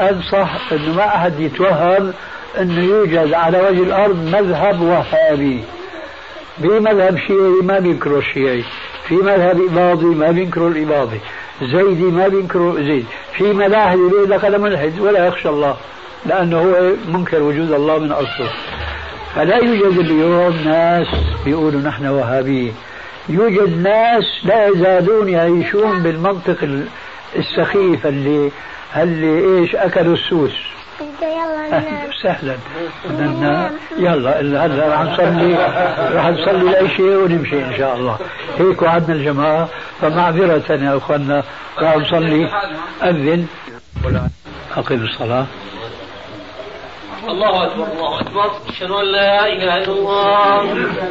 أنصح أنه ما أحد يتوهم أنه يوجد على وجه الأرض مذهب وهابي. بمذهب شيعي ما بينكروا الشيعي في مذهب إباضي ما بينكروا الإباضي زيدي ما بينكروا زيد في ملاحد يقول لك أنا ملحد ولا يخشى الله لأنه هو منكر وجود الله من أصله. فلا يوجد اليوم ناس بيقولوا نحن وهابيين. يوجد ناس لا يزالون يعيشون بالمنطق السخيف اللي اللي إيش اكلوا السوس؟ وسهلا. بدنا يلا هلا رح نصلي رح نصلي العشاء ونمشي إن شاء الله. هيك وعدنا الجماعة فمعذره يا إخواننا رح نصلي. أذن. اقم الصلاة. الله أكبر الله أكبر. أشهد أن لا إله إلا الله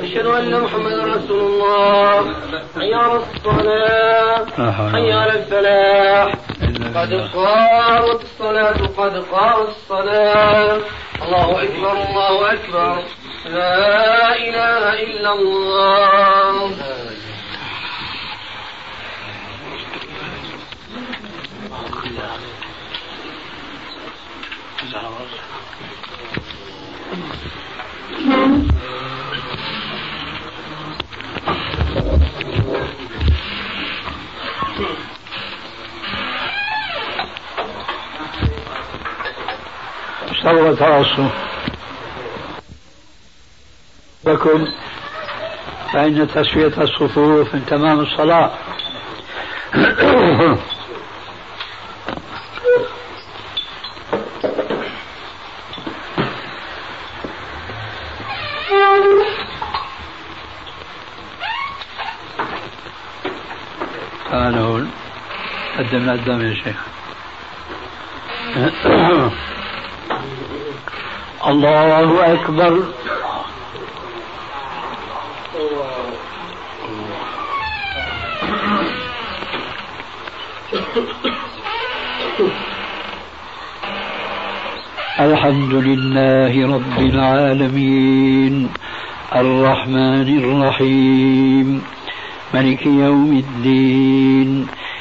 أشهد أن محمدا رسول الله. حي على الصلاة حي على الفلاح. قد قامت الصلاة قد قامت الصلاة. الله أكبر الله أكبر. لا إله إلا الله. راسه لكم فإن تسوية الصفوف من تمام الصلاة تعالوا هون قدم قدام يا شيخ. الله أكبر. الحمد لله رب العالمين. الرحمن الرحيم. ملك يوم الدين.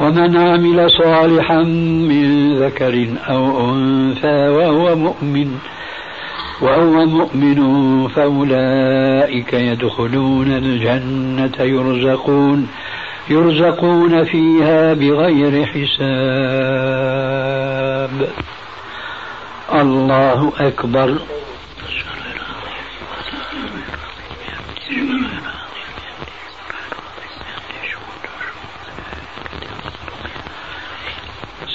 ومن عمل صالحا من ذكر أو أنثى وهو مؤمن وهو مؤمن فأولئك يدخلون الجنة يرزقون يرزقون فيها بغير حساب. الله أكبر.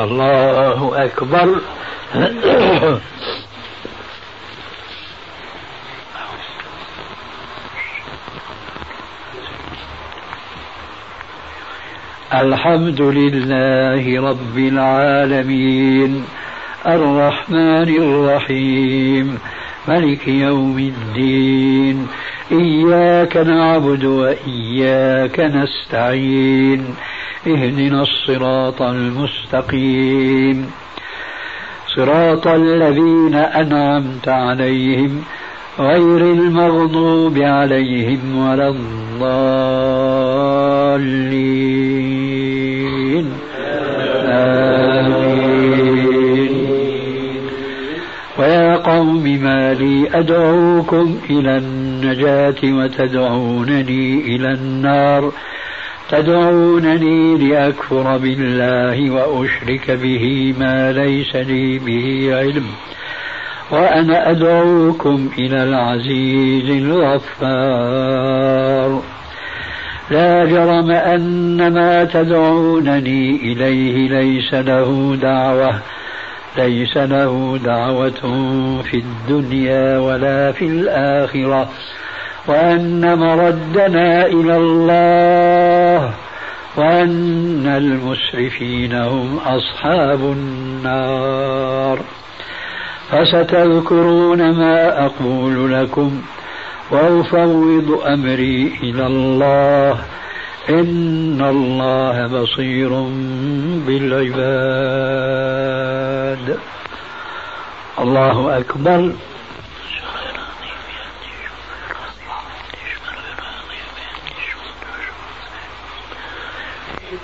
الله أكبر. الحمد لله رب العالمين. الرحمن الرحيم. ملك يوم الدين. إياك نعبد وإياك نستعين. اهدنا الصراط المستقيم. صراط الذين أنعمت عليهم غير المغضوب عليهم ولا الضالين. آمين. ويا قوم ما لي أدعوكم إلى النجاة وتدعونني إلى النار. تدعونني لأكفر بالله وأشرك به ما ليس لي به علم وأنا أدعوكم إلى العزيز الغفار. لا جرم أن ما تدعونني إليه ليس له دعوة ليس له دعوة في الدنيا ولا في الآخرة. وأن مردنا إلى الله وأن المسرفين هم أصحاب النار. فستذكرون ما أقول لكم وأفوض أمري إلى الله. إن الله بصير بالعباد. الله أكبر.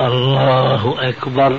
الله أكبر.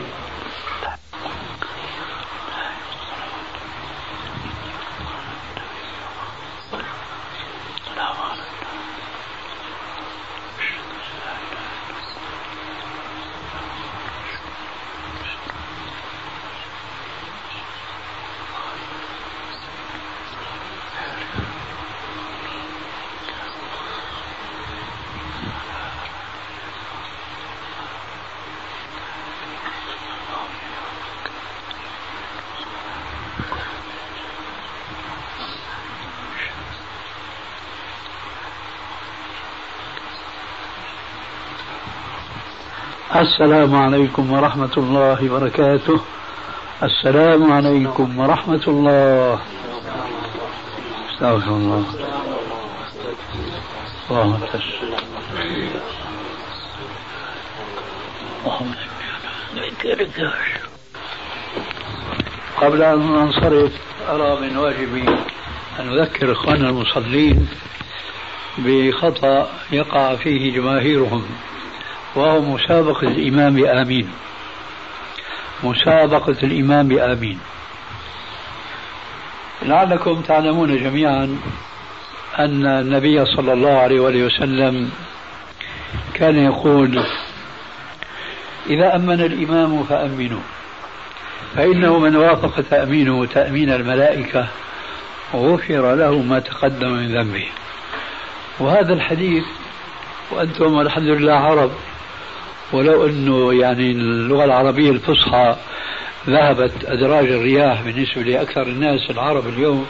السلام عليكم ورحمة الله وبركاته. السلام عليكم ورحمة الله. استغفر الله. اللهم قبل أن ننصرف أرى من واجبي أن أذكر إخواننا المصلين بخطأ يقع فيه جماهيرهم. وهو مسابقة الإمام بآمين مسابقة الإمام بآمين لعلكم تعلمون جميعا أن النبي صلى الله عليه وآله وسلم كان يقول إذا أمن الإمام فأمنوا. فإنه من وافق تأمينه تأمين الملائكة غفر له ما تقدم من ذنبه. وهذا الحديث وأنتم الحمد لله عرب ولو أنه يعني اللغة العربية الفصحى ذهبت أدراج الرياح بالنسبة لأكثر الناس العرب اليوم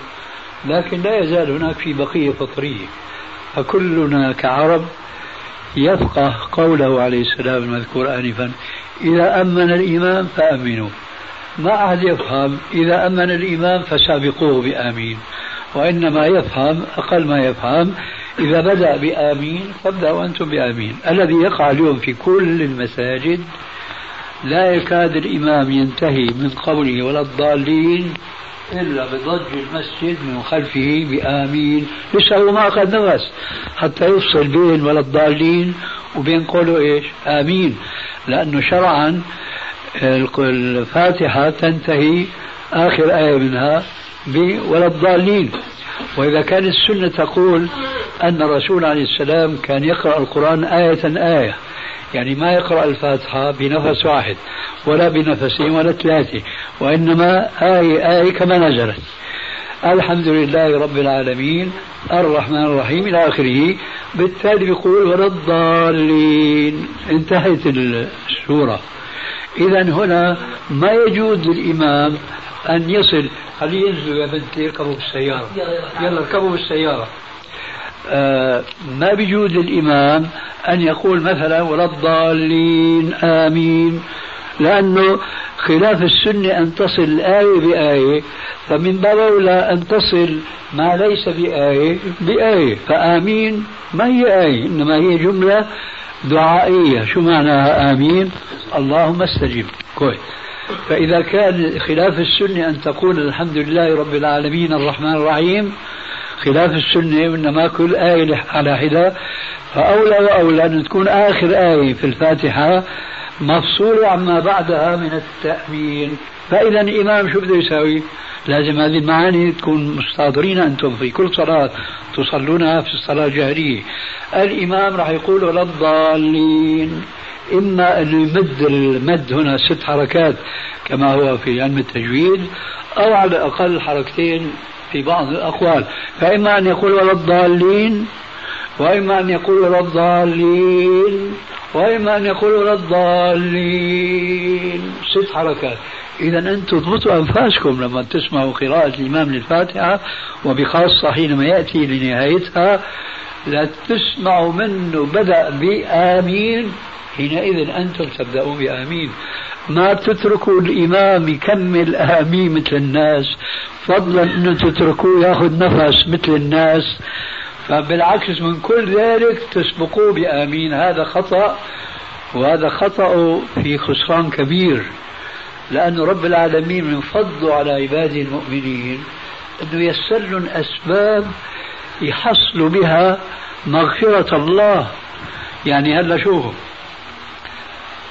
لكن لا يزال هناك في بقية فطرية فكلنا كعرب يفقه قوله عليه السلام المذكور آنفا إذا أمن الإمام فأمنوا. ما أحد يفهم إذا أمن الإمام فسابقوه بآمين. وإنما يفهم أقل ما يفهم إذا بدأ بآمين فابدأوا أنتم بآمين. الذي يقع اليوم في كل المساجد لا يكاد الإمام ينتهي من قوله ولا الضالين إلا بضج المسجد من خلفه بآمين. لسه ما أخذ نفس حتى يفصل بين ولا الضالين وبين قوله إيش؟ آمين. لأنه شرعا الفاتحة تنتهي آخر آية منها ولا الضالين. وإذا كانت السنة تقول أن الرسول عليه السلام كان يقرأ القرآن آية آية يعني ما يقرأ الفاتحة بنفس واحد ولا بنفسين ولا ثلاثة وإنما آية آية كما نزلت. الحمد لله رب العالمين الرحمن الرحيم إلى آخره. بالتالي يقول ولا الضالين. انتهت السورة. إذا هنا ما يجوز للإمام أن يصل. خليه ينزلوا يا بنتي اركبوا بالسيارة يلا اركبوا بالسيارة آه ما بيجوز للإمام أن يقول مثلا ولا الضالين آمين. لأنه خلاف السنة أن تصل الآية بآية فمن باب أولى أن تصل ما ليس بآية بآية فآمين ما هي آية؟ إنما هي جملة دعائية. شو معناها آمين؟ اللهم استجب. كويس. فإذا كان خلاف السنة أن تقول الحمد لله رب العالمين الرحمن الرحيم خلاف السنة وإنما كل آية على حدة. فأولى وأولى أن تكون آخر آية في الفاتحة مفصولة عما بعدها من التأمين فإذا الإمام شو بده يساوي؟ لازم هذه المعاني تكون مستحضرين أنتم في كل صلاة تصلونها في الصلاة الجهرية. الإمام راح يقول ولا الضالين. إما أن يمد المد هنا ست حركات كما هو في علم التجويد أو على الأقل حركتين في بعض الأقوال. فإما أن يقول ولا الضالين وإما أن يقول ولا الضالين وإما أن يقول ولا الضالين. ست حركات. إذا أنتم تضبطوا أنفاسكم لما تسمعوا قراءة الإمام للفاتحة وبخاصة حينما يأتي لنهايتها لا تسمعوا منه بدأ بآمين. حينئذ أنتم تبدأون بآمين. ما تتركوا الإمام يكمل آمين مثل الناس. فضلا أنه تتركوه يأخذ نفس مثل الناس. فبالعكس من كل ذلك تسبقوه بآمين. هذا خطأ وهذا خطأ في خسران كبير. لأن رب العالمين من فضله على عباده المؤمنين أنه يسر لهم أسباب يحصلوا بها مغفرة الله. يعني هلا شوفوا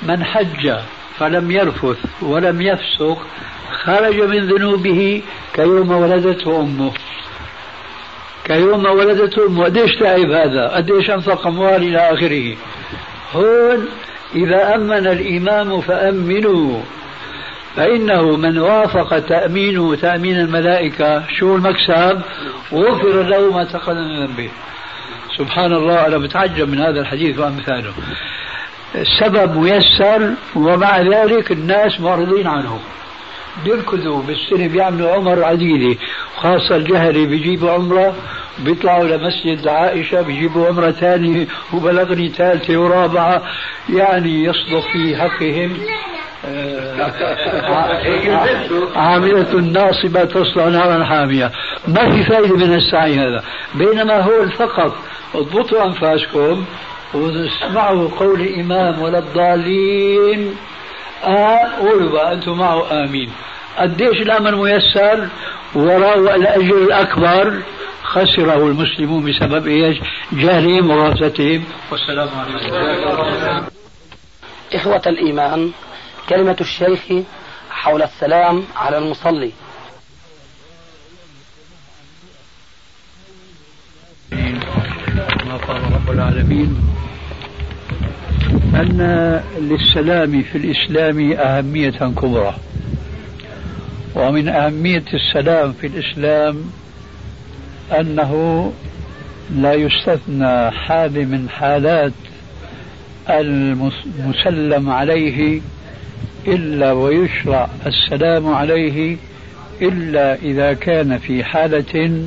من حج فلم يرفث ولم يفسق خرج من ذنوبه كيوم ولدته أمه. كيوم ولدته أمه. قديش تعب هذا؟ قديش أنفق أموال إلى آخره؟ هون إذا أمن الإمام فأمنوا. فإنه من وافق تأمينه تأمين الملائكة شو المكسب؟ غفر له ما تقدم من ذنبه. سبحان الله أنا بتعجب من هذا الحديث وأمثاله. السبب ميسر ومع ذلك الناس معرضين عنه بيركضوا بالسنة بيعملوا عمر عديدة خاصة الجهري بيجيبوا عمرة بيطلعوا لمسجد عائشة بيجيبوا عمرة ثانية وبلغني ثالثة ورابعة يعني يصدق في حقهم. آه، عاملة ناصبة تصلى نارا حامية. ما في فائدة من السعي هذا. بينما هو فقط اضبطوا أنفاسكم واسمعوا قول الإمام ولا الضالين آه قولوا بقى أنتم معه آمين قديش الأمر ميسر وراء الأجر الأكبر خسره المسلمون بسبب إيش؟ جهلهم وغفلتهم والسلام عليكم. إخوة الإيمان كلمة الشيخ حول السلام على المصلي. ما قال رب العالمين أن للسلام في الإسلام أهمية كبرى ومن أهمية السلام في الإسلام أنه لا يستثنى حال من حالات المسلم عليه إلا ويشرع السلام عليه إلا إذا كان في حالة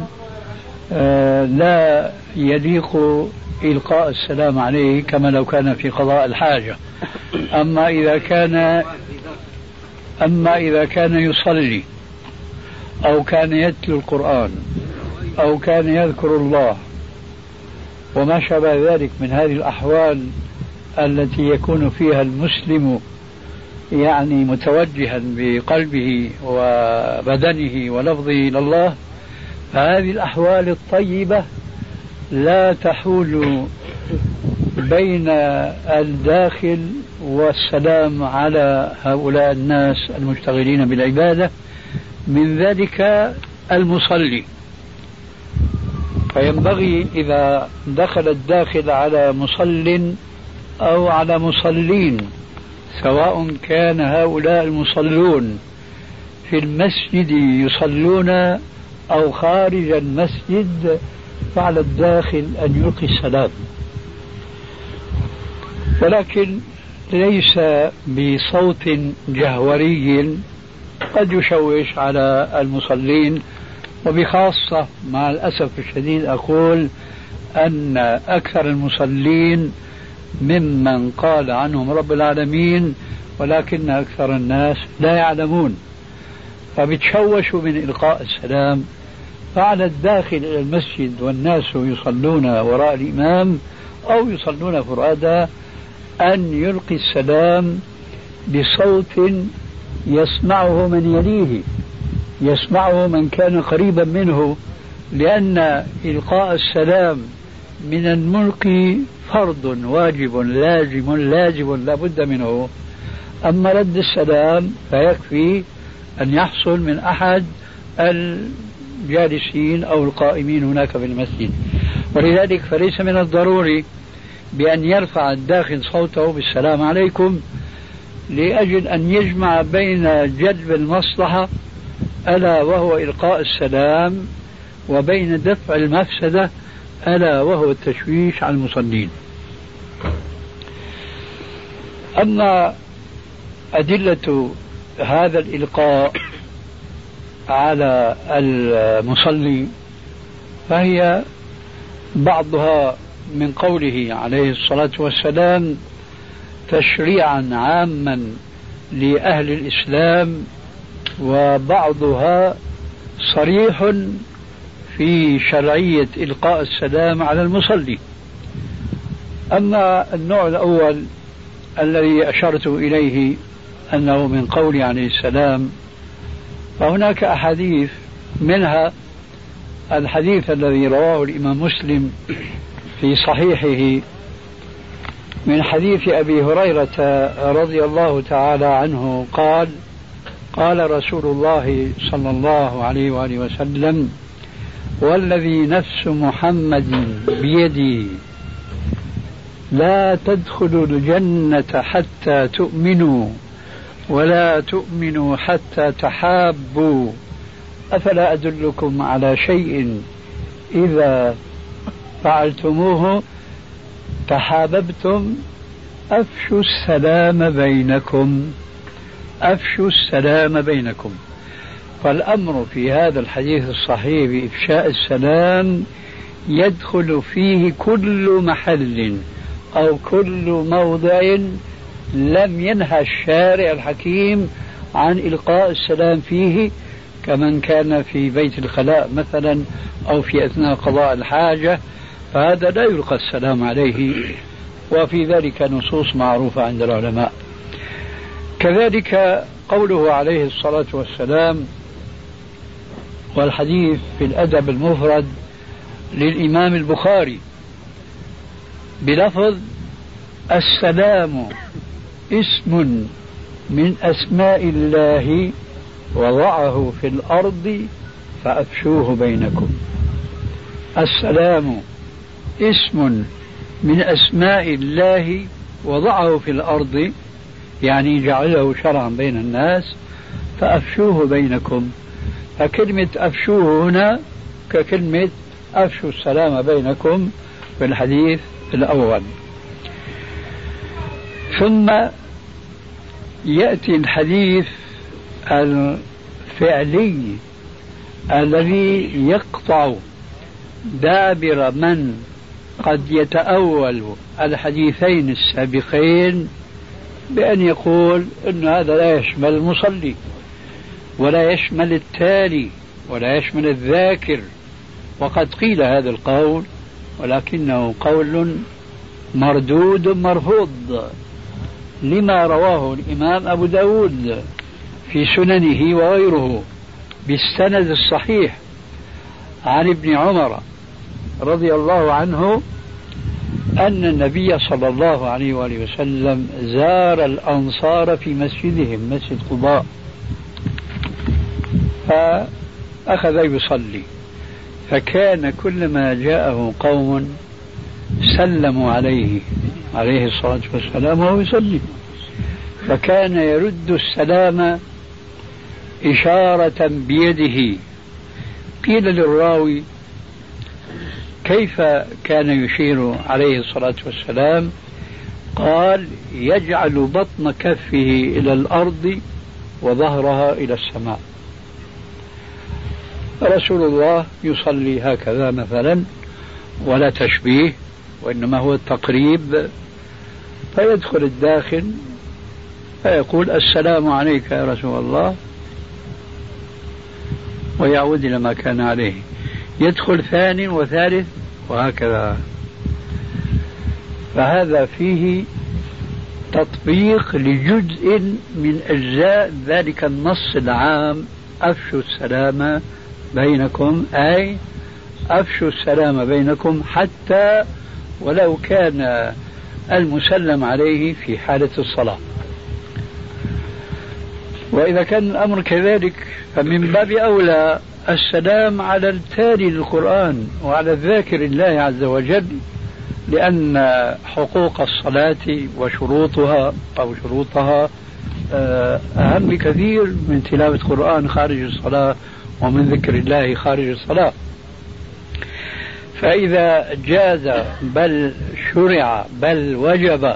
آه، لا يليق إلقاء السلام عليه كما لو كان في قضاء الحاجة. أما إذا كان أما إذا كان يصلي أو كان يتلو القرآن أو كان يذكر الله وما شابه ذلك من هذه الأحوال التي يكون فيها المسلم يعني متوجها بقلبه وبدنه ولفظه إلى الله فهذه الأحوال الطيبة لا تحول بين الداخل والسلام على هؤلاء الناس المشتغلين بالعبادة من ذلك المصلي. فينبغي إذا دخل الداخل على مصل أو على مصلين سواء كان هؤلاء المصلون في المسجد يصلون أو خارج المسجد فعلى الداخل أن يلقي السلام. ولكن ليس بصوت جهوري قد يشوش على المصلين وبخاصة مع الأسف الشديد أقول أن أكثر المصلين ممن قال عنهم رب العالمين ولكن أكثر الناس لا يعلمون. فبتشوشوا من إلقاء السلام فعلى الداخل إلى المسجد والناس يصلون وراء الإمام أو يصلون فرادا أن يلقي السلام بصوت يسمعه من يليه يسمعه من كان قريبا منه لأن إلقاء السلام من الملك فرض واجب لازم لازم لا بد منه. أما رد السلام فيكفي أن يحصل من أحد الجالسين أو القائمين هناك في المسجد. ولذلك فليس من الضروري بأن يرفع الداخل صوته بالسلام عليكم لأجل أن يجمع بين جلب المصلحة ألا وهو إلقاء السلام وبين دفع المفسدة ألا وهو التشويش على المصلين. أما أدلة هذا الإلقاء على المصلي فهي بعضها من قوله عليه الصلاة والسلام تشريعا عاما لأهل الإسلام وبعضها صريح في شرعية إلقاء السلام على المصلي. أما النوع الأول الذي أشرت إليه أنه من قول عليه السلام فهناك أحاديث منها الحديث الذي رواه الإمام مسلم في صحيحه من حديث أبي هريرة رضي الله تعالى عنه قال قال رسول الله صلى الله عليه وآله وسلم والذي نفس محمد بيدي لا تدخلوا الجنة حتى تؤمنوا ولا تؤمنوا حتى تحابوا. أفلا أدلكم على شيء إذا فعلتموه تحاببتم؟ أفشوا السلام بينكم. أفشوا السلام بينكم. فالأمر في هذا الحديث الصحيح بإفشاء السلام يدخل فيه كل محل أو كل موضع لم ينهى الشارع الحكيم عن إلقاء السلام فيه كمن كان في بيت الخلاء مثلا أو في أثناء قضاء الحاجة فهذا لا يلقى السلام عليه. وفي ذلك نصوص معروفة عند العلماء. كذلك قوله عليه الصلاة والسلام والحديث في الأدب المفرد للإمام البخاري بلفظ السلام اسم من أسماء الله وضعه في الأرض فأفشوه بينكم. السلام. اسم من أسماء الله وضعه في الأرض يعني جعله شرعا بين الناس فأفشوه بينكم. فكلمة أفشوه هنا ككلمة أفشوا السلام بينكم في الحديث الأول. ثم يأتي الحديث الفعلي الذي يقطع دابر من قد يتأول الحديثين السابقين بأن يقول أن هذا لا يشمل المصلي ولا يشمل التالي ولا يشمل الذاكر. وقد قيل هذا القول ولكنه قول مردود مرفوض. لما رواه الإمام أبو داود في سننه وغيره بالسند الصحيح عن ابن عمر رضي الله عنه أن النبي صلى الله عليه وآله وسلم زار الأنصار في مسجدهم مسجد قباء. فأخذ يصلي. فكان كلما جاءه قوم سلموا عليه. عليه الصلاة والسلام وهو يصلي. فكان يرد السلام إشارة بيده. قيل للراوي كيف كان يشير عليه الصلاة والسلام؟ قال يجعل بطن كفه إلى الأرض وظهرها إلى السماء. رسول الله يصلي هكذا مثلا ولا تشبيه وإنما هو التقريب فيدخل الداخل فيقول السلام عليك يا رسول الله ويعود إلى ما كان عليه. يدخل ثاني وثالث وهكذا. فهذا فيه تطبيق لجزء من أجزاء ذلك النص العام. أفشوا السلام بينكم أي أفشوا السلام بينكم حتى ولو كان المسلم عليه في حالة الصلاة. وإذا كان الأمر كذلك فمن باب أولى السلام على التالي للقرآن وعلى الذاكر الله عز وجل لأن حقوق الصلاة وشروطها أو شروطها آه، أهم بكثير من تلاوة القرآن خارج الصلاة ومن ذكر الله خارج الصلاة. فإذا جاز بل شرع بل وجب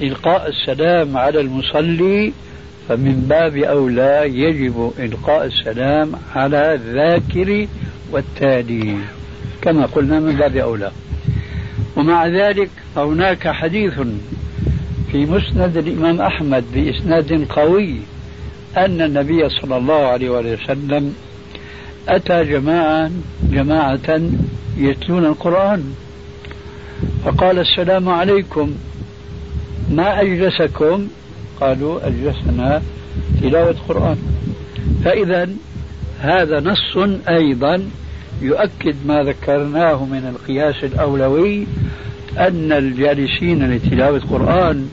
إلقاء السلام على المصلي فمن باب أولى يجب إلقاء السلام على الذاكر والتالي كما قلنا من باب أولى. ومع ذلك هناك حديث في مسند الإمام أحمد بإسناد قوي أن النبي صلى الله عليه وسلم أتى جماعة جماعة يتلون القرآن. فقال السلام عليكم. ما أجلسكم؟ قالوا أجلسنا تلاوة قرآن. فإذا هذا نص أيضا يؤكد ما ذكرناه من القياس الأولوي أن الجالسين لتلاوة قرآن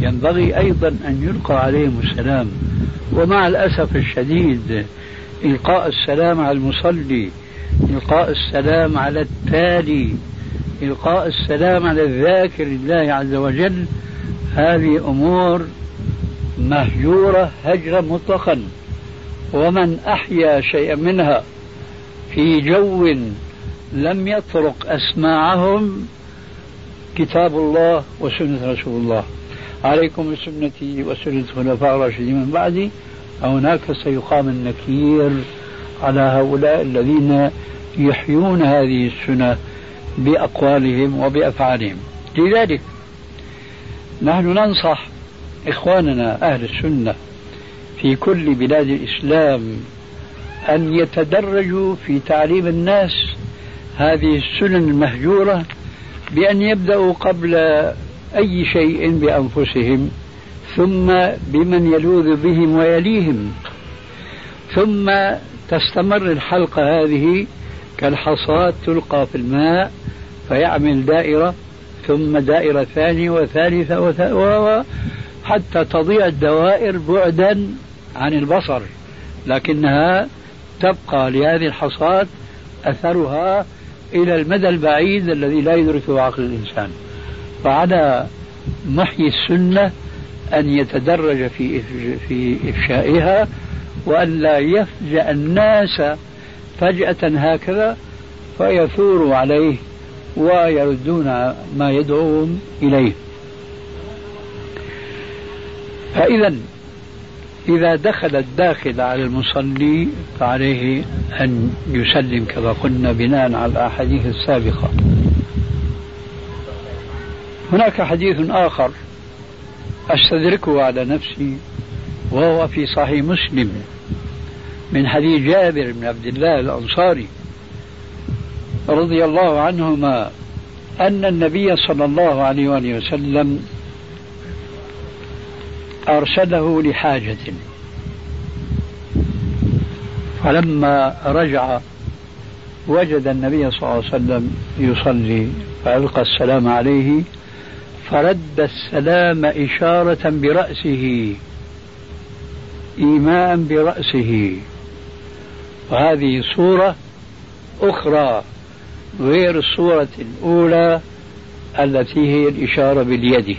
ينبغي أيضا أن يلقى عليهم السلام. ومع الأسف الشديد إلقاء السلام على المصلي إلقاء السلام على التالي إلقاء السلام على الذاكر لله عز وجل. هذه أمور مهجورة هجرا مطلقا. ومن أحيا شيئا منها في جو لم يطرق أسماعهم كتاب الله وسنة رسول الله. عليكم بسنتي وسنة الخلفاء الراشدين من بعدي. هناك سيقام النكير على هؤلاء الذين يحيون هذه السنة بأقوالهم وبأفعالهم. لذلك نحن ننصح إخواننا أهل السنة في كل بلاد الإسلام أن يتدرجوا في تعليم الناس هذه السنن المهجورة بأن يبدأوا قبل أي شيء بأنفسهم ثم بمن يلوذ بهم ويليهم. ثم تستمر الحلقة هذه كالحصاة تلقى في الماء فيعمل دائرة ثم دائرة ثانية وثالثة وثالثة حتى تضيع الدوائر بعدا عن البصر. لكنها تبقى لهذه الحصاة أثرها إلى المدى البعيد الذي لا يدركه عقل الإنسان. فعلى محيي السنة أن يتدرج في في إفشائها وأن لا يفجأ الناس فجأة هكذا فيثوروا عليه ويردون ما يدعوهم إليه. فإذا إذا دخل الداخل على المصلي فعليه أن يسلم كما قلنا بناء على الأحاديث السابقة. هناك حديث آخر. أستدركه على نفسي وهو في صحيح مسلم من حديث جابر بن عبد الله الأنصاري رضي الله عنهما أن النبي صلى الله عليه وآله وسلم أرسله لحاجة. فلما رجع وجد النبي صلى الله عليه وسلم يصلي فألقى السلام عليه فرد السلام إشارة برأسه إيماء برأسه. وهذه صورة أخرى غير الصورة الأولى التي هي الإشارة باليد.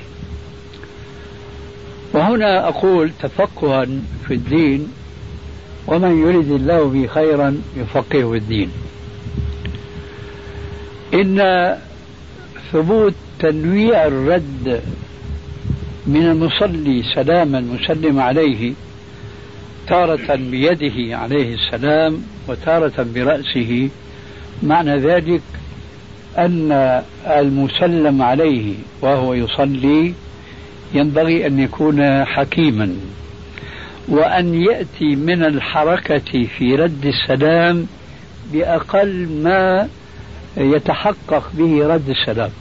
وهنا أقول تفقها في الدين ومن يرد الله به خيرا يفقهه الدين. إن ثبوت تنويع الرد من المصلي سلاما مسلم عليه تارة بيده عليه السلام وتارة برأسه. معنى ذلك أن المسلم عليه وهو يصلي ينبغي أن يكون حكيما وأن يأتي من الحركة في رد السلام بأقل ما يتحقق به رد السلام.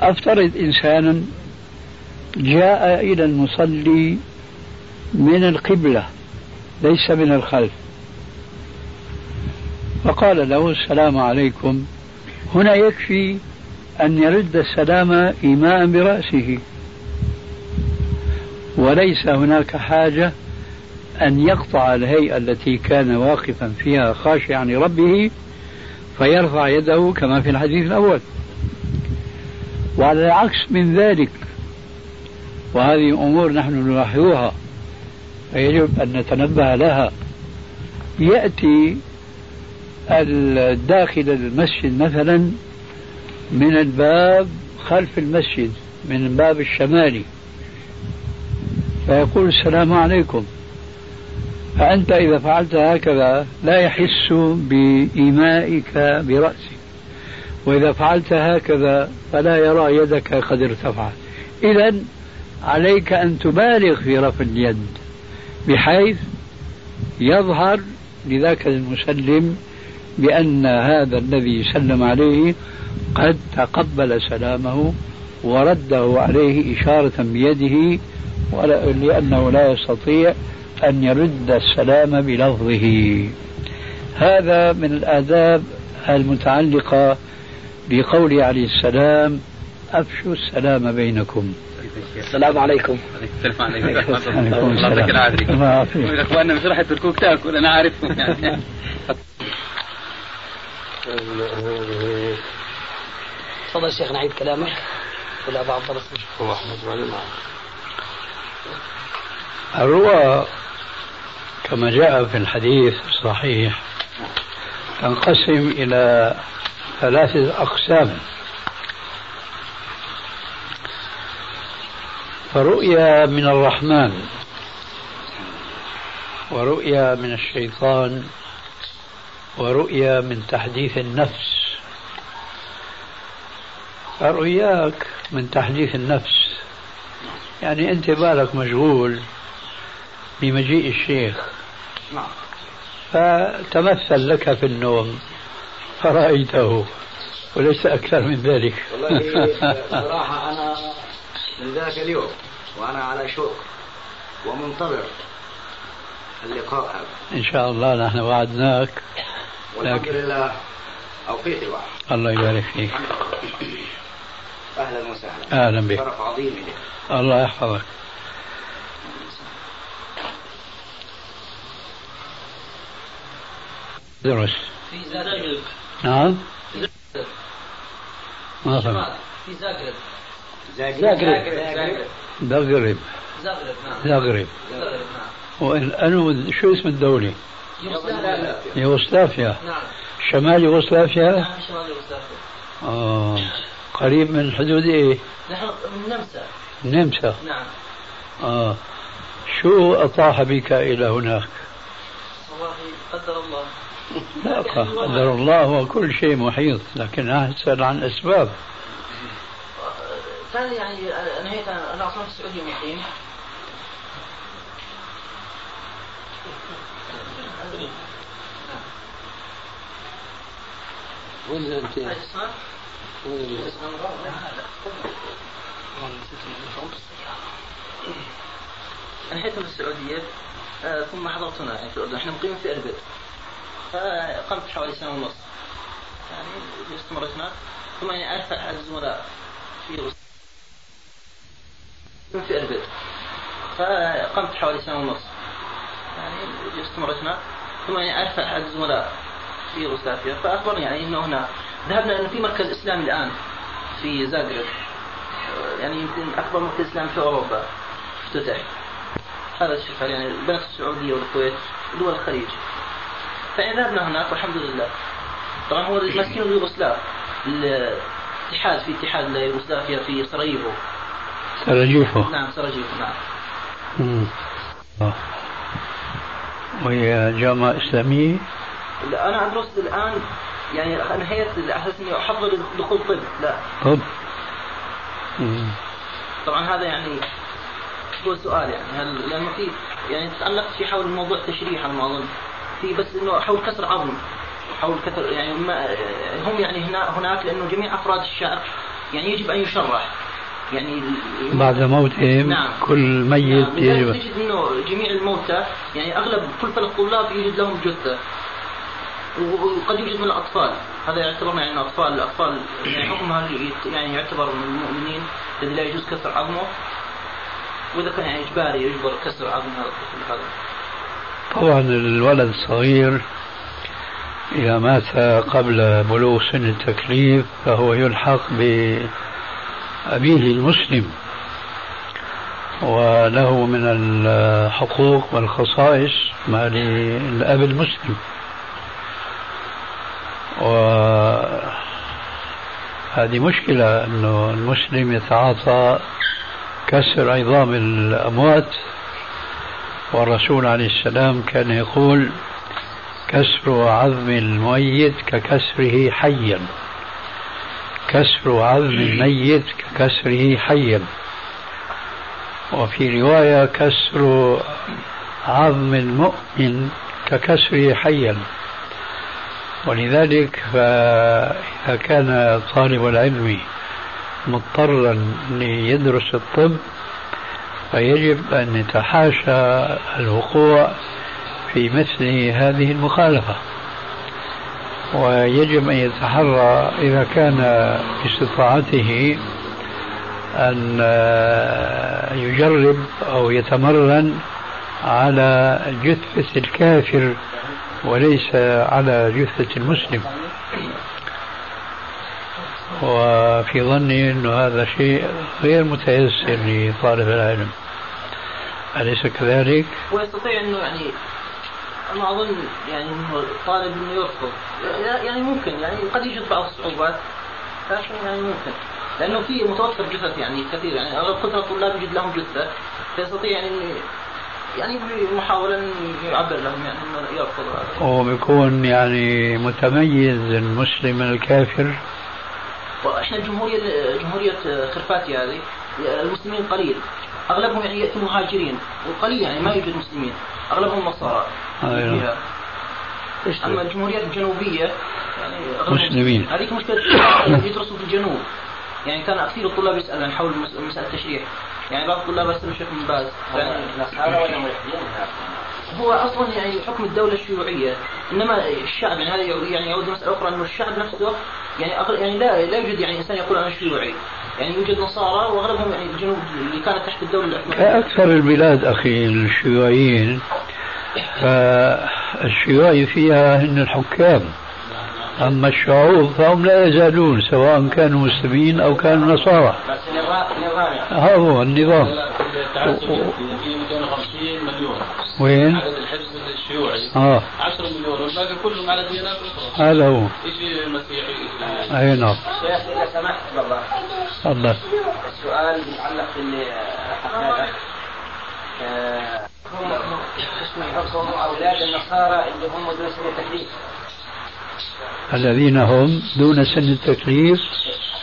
أفترض إنسانا جاء إلى المصلي من القبلة ليس من الخلف. فقال له السلام عليكم. هنا يكفي أن يرد السلام إيماء برأسه. وليس هناك حاجة أن يقطع الهيئة التي كان واقفا فيها خاشعا لربه فيرفع يده كما في الحديث الأول. وعلى العكس من ذلك. وهذه أمور نحن نلاحظها فيجب أن نتنبه لها. يأتي الداخل المسجد مثلا من الباب خلف المسجد من الباب الشمالي فيقول السلام عليكم. فأنت إذا فعلت هكذا لا يحس بإيمائك برأسك. وإذا فعلت هكذا فلا يرى يدك قد ارتفعت. إذا عليك أن تبالغ في رفع اليد بحيث يظهر لذاك المسلم بأن هذا الذي سلم عليه قد تقبل سلامه ورده عليه إشارة بيده لأنه لا يستطيع أن يرد السلام بلفظه. هذا من الآداب المتعلقة بقوله عليه السلام أفشوا السلام بينكم. السلام عليكم. السلام عليكم. الله يعطيك العافية. إخواننا مش راح يتركوك تاكل أنا عارفهم يعني. تفضل شيخ نعيد كلامك. ولا بعض احمد الرؤى كما جاء في الحديث الصحيح تنقسم إلى ثلاثة أقسام. فرؤيا من الرحمن ورؤيا من الشيطان ورؤيا من تحديث النفس. فرؤياك من تحديث النفس. يعني أنت بالك مشغول بمجيء الشيخ. نعم. فتمثل لك في النوم. فرأيته وليس أكثر من ذلك. والله صراحة أنا من ذاك اليوم وأنا على شوق ومنتظر اللقاء هذا. إن شاء الله نحن وعدناك. والحمد لله أوقيت الوعد الله يبارك فيك. أهلا وسهلا. أهلا بك. شرف عظيم لي. الله يحفظك. درس. نعم. ما فهمت في زاغرب زاغرب زاغرب زاغرب نعم. زاغرب نعم. وأنو شو اسم الدولة؟ يوغوسلافيا. يوغوسلافيا. نعم. شمال يوغوسلافيا؟ نعم شمال يوغوسلافيا. آه. قريب من حدود إيه؟ نحن من النمسا النمسا نعم. آه. شو أطاح بك إلى هناك؟ والله قدر الله. لا قدر الله وكل شيء محيط لكن أسأل عن أسباب. كان يعني نهيت أنا أصلا في السعوديه مقيم. وين أنت؟ أنهيت في السعودية آه، ثم حضرت هنا يعني في الأردن. إحنا مقيمين في أربد. فقمت حوالي سنة ونص. يعني استمريت هناك ثم يعني أعرف احد الزملاء في في أربد. فقمت حوالي سنة ونص. يعني استمريت هناك ثم يعني أعرف احد الزملاء في يوغوسلافيا فأخبرني يعني إنه هنا. ذهبنا انه في مركز إسلامي الآن في زاغرب. يعني يمكن أكبر مركز إسلامي في أوروبا. افتتح. هذا الشيء يعني البنك السعودية والكويت ودول الخليج. فإن ذهبنا هناك والحمد لله. طبعا هو ماسكين اليوغوسلاف. الاتحاد في اتحاد يوغوسلافيا في سراييفو. سراجيفو نعم سراجيفو نعم. مم. آه. وهي جامعة إسلامية؟ لا أنا أدرس الآن يعني أنهيت على أساس إني أحضر دخول طب. لا. طب. طبعا هذا يعني هو سؤال يعني. هل لأنه في يعني تألقت في حول موضوع التشريح على ما أظن في بس إنه حول كسر عظم حول كسر يعني ما هم يعني هنا هناك لأنه جميع أفراد الشعب يعني يجب أن يشرح. يعني بعد موتهم نعم. كل ميت نعم. يجب. تجد إنه جميع الموتى يعني أغلب كل ثلاث طلاب يوجد لهم جثة. وقد يوجد من الأطفال. هذا يعتبر يعني الأطفال الأطفال يعني حكمها يعني يعتبر من المؤمنين الذي لا يجوز كسر عظمه. وإذا كان يعني إجباري يجبر كسر عظم هذا. طبعا الولد الصغير إذا مات قبل بلوغ سن التكليف فهو يلحق بأبيه المسلم. وله من الحقوق والخصائص ما للأب المسلم. وهذه مشكلة أنه المسلم يتعاطى كسر عظام الأموات. والرسول عليه السلام كان يقول كسر عظم الميت ككسره حيا. كسر عظم الميت ككسره حيا. وفي رواية كسر عظم المؤمن ككسره حيا. ولذلك فإذا كان طالب العلم مضطرا ليدرس الطب فيجب أن يتحاشى الوقوع في مثل هذه المخالفة. ويجب أن يتحرى إذا كان باستطاعته أن يجرب أو يتمرن على جثة الكافر وليس على جثة المسلم. وفي ظني أن هذا شيء غير متيسر لطالب العلم أليس كذلك؟ ويستطيع أنه يعني أنا أظن يعني أنه طالب أنه يرفض يعني ممكن يعني قد يوجد بعض الصعوبات لكن يعني ممكن لأنه في متوفر جثث يعني كثير يعني أغلب كثرة الطلاب يوجد لهم جثة فيستطيع يعني يعني محاولة يعبر لهم يعني إنه يرفض هذا. وبيكون يعني متميز المسلم من الكافر وإحنا الجمهوريه جمهورية خرفاتي هذه المسلمين قليل. أغلبهم يعني يأتي مهاجرين وقليل يعني ما يوجد مسلمين. أغلبهم نصارى. أيوه. أما الجمهوريات الجنوبية يعني مسلمين. هذيك مشكلة يدرسوا في الجنوب. يعني كان كثير الطلاب يسالوا عن حول مسألة التشريح يعني بعض الطلاب ارسلوا الشيخ من باز. يعني ولا هو أصلا يعني حكم الدولة الشيوعية إنما الشعب يعني هذا يعني يعود مسألة أخرى إنه الشعب نفسه يعني أغل يعني لا لا يوجد يعني إنسان يقول أنا شيوعي. يعني يوجد نصارى وأغلبهم يعني الجنوب اللي كانت تحت الدولة العثمانيه أكثر البلاد أخي الشيوعيين فالشيوعي فيها هن الحكام. أما الشعوب فهم لا يزالون سواء كانوا مسلمين أو كانوا نصارى. هذا هو النظام. 250 مليون وين؟ عدد الحزب الشيوعي. آه. 10 مليون والباقي كلهم على ديانات أخرى هذا هو. يجي مسيحي أي نعم. شيخ إذا سمحت والله تفضل. السؤال متعلق باللي حكى هم حكم أولاد النصارى اللي هم دون سن التكليف. الذين هم دون سن التكليف.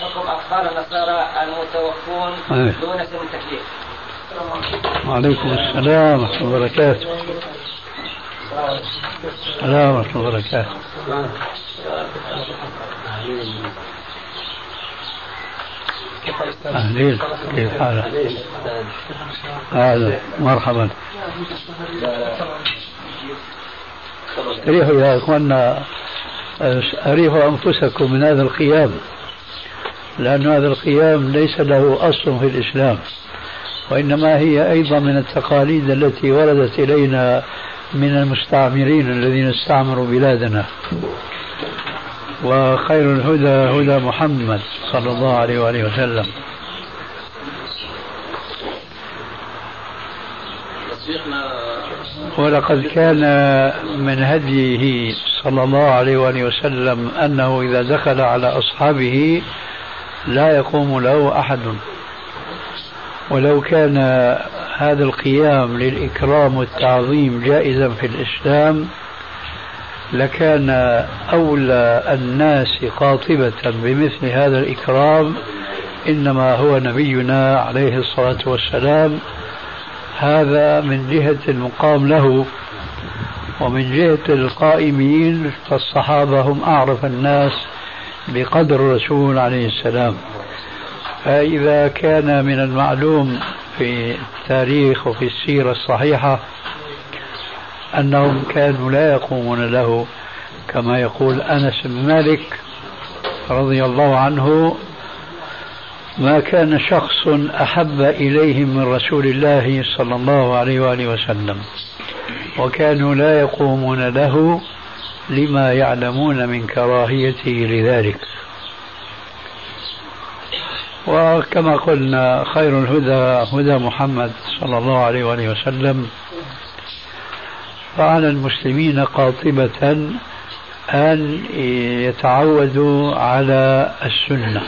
حكم أطفال النصارى المتوفون دون سن التكليف. وعليكم السلام ورحمة الله وبركاته. السلام ورحمة الله وبركاته. أهلين كيف حالك؟ هذا مرحبا. ريحوا يا إخواننا أريحوا أنفسكم من هذا القيام لأن هذا القيام ليس له أصل في الإسلام. وإنما هي أيضا من التقاليد التي وردت إلينا من المستعمرين الذين استعمروا بلادنا. وخير الهدى هدى محمد صلى الله عليه وآله وسلم. ولقد كان من هديه صلى الله عليه وآله وسلم أنه إذا دخل على أصحابه لا يقوم له أحد. ولو كان هذا القيام للإكرام والتعظيم جائزا في الإسلام لكان أولى الناس قاطبة بمثل هذا الإكرام إنما هو نبينا عليه الصلاة والسلام. هذا من جهة المقام له ومن جهة القائمين فالصحابة هم أعرف الناس بقدر الرسول عليه السلام. فإذا كان من المعلوم في التاريخ وفي السيرة الصحيحة أنهم كانوا لا يقومون له كما يقول أنس بن مالك رضي الله عنه ما كان شخص أحب إليهم من رسول الله صلى الله عليه وآله وسلم وكانوا لا يقومون له لما يعلمون من كراهيته لذلك. وكما قلنا خير الهدى هدى محمد صلى الله عليه وآله وسلم. فعلى المسلمين قاطبة أن يتعودوا على السنة.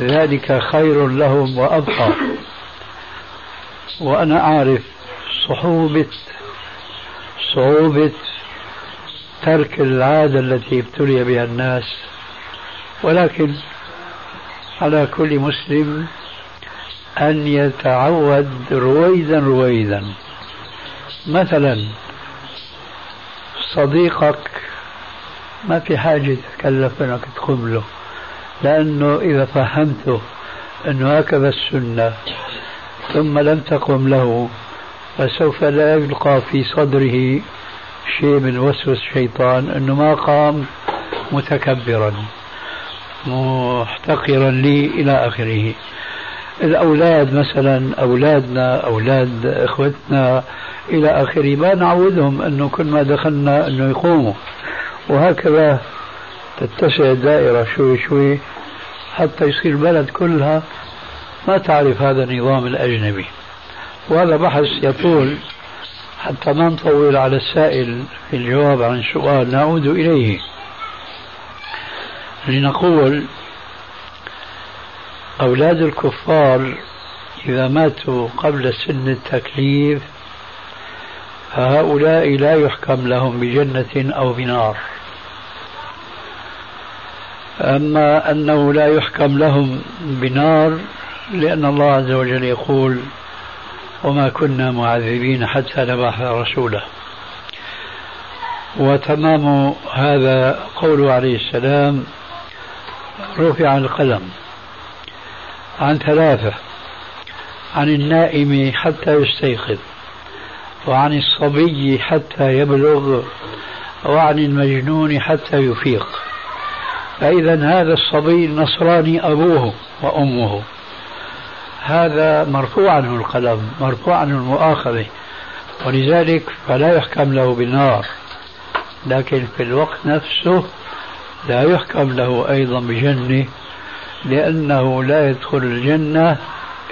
ذلك خير لهم وأبقى. وأنا أعرف صعوبة صعوبة ترك العادة التي ابتلي بها الناس. ولكن على كل مسلم أن يتعود رويدا رويدا. مثلا صديقك ما في حاجة تتكلف أنك تقوم له لأنه إذا فهمته أنه هكذا السنة ثم لم تقم له فسوف لا يلقى في صدره شيء من وسوس الشيطان أنه ما قام متكبرا. محتقرا لي إلى آخره. الأولاد مثلا أولادنا أولاد إخوتنا إلى آخره. ما نعودهم أنه كل ما دخلنا أنه يقوموا. وهكذا تتسع الدائرة شوي شوي حتى يصير البلد كلها ما تعرف هذا النظام الأجنبي. وهذا بحث يطول حتى ما نطول على السائل في الجواب عن السؤال نعود إليه. لنقول أولاد الكفار إذا ماتوا قبل سن التكليف فهؤلاء لا يحكم لهم بجنة أو بنار. أما أنه لا يحكم لهم بنار لأن الله عز وجل يقول وما كنا معذبين حتى نبعث رسولا. وتمام هذا قوله عليه السلام رفع القلم عن ثلاثة عن النائم حتى يستيقظ وعن الصبي حتى يبلغ وعن المجنون حتى يفيق. فإذا هذا الصبي النصراني أبوه وأمه. هذا مرفوع عنه القلم مرفوع عنه المؤاخذة ولذلك فلا يحكم له بالنار لكن في الوقت نفسه لا يحكم له أيضا بجنة لأنه لا يدخل الجنة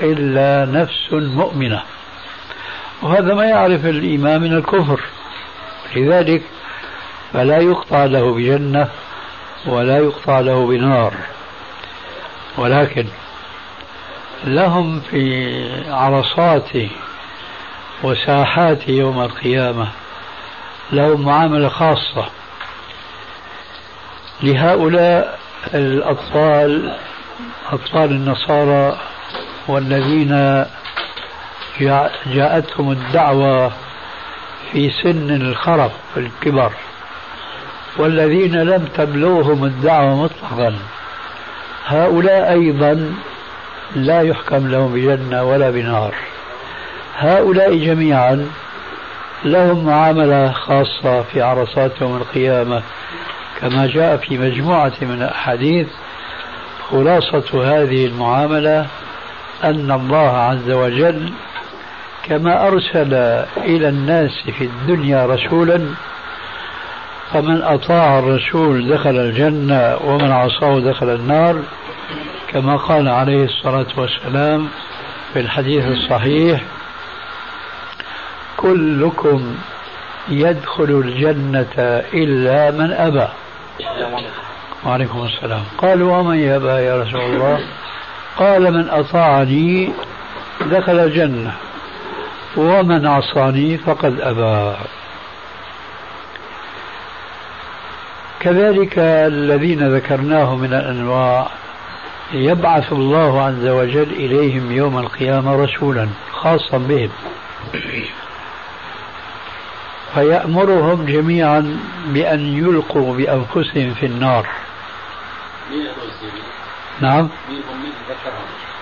إلا نفس مؤمنة. وهذا ما يعرف الإيمان من الكفر. لذلك فلا يقطع له بجنة ولا يقطع له بنار. ولكن لهم في عرصات وساحات يوم القيامة لهم معاملة خاصة. لهؤلاء الأطفال أطفال النصارى والذين جاءتهم الدعوة في سن الخرف الكبر والذين لم تبلغهم الدعوة مطلقا. هؤلاء أيضا لا يحكم لهم بجنة ولا بنار. هؤلاء جميعا لهم معاملة خاصة في عرصات يوم القيامة. كما جاء في مجموعة من الأحاديث خلاصة هذه المعاملة أن الله عز وجل كما أرسل إلى الناس في الدنيا رسولا فمن أطاع الرسول دخل الجنة ومن عصاه دخل النار كما قال عليه الصلاة والسلام في الحديث الصحيح كلكم يدخل الجنة إلا من أبى. وعليكم السلام. قالوا ومن يأبى يا رسول الله؟ قال من أطاعني دخل الجنة ومن عصاني فقد أبى. كذلك الذين ذكرناه من الأنواع يبعث الله عز وجل إليهم يوم القيامة رسولا خاصا بهم. فيأمرهم جميعا بأن يلقوا بأنفسهم في النار. نعم.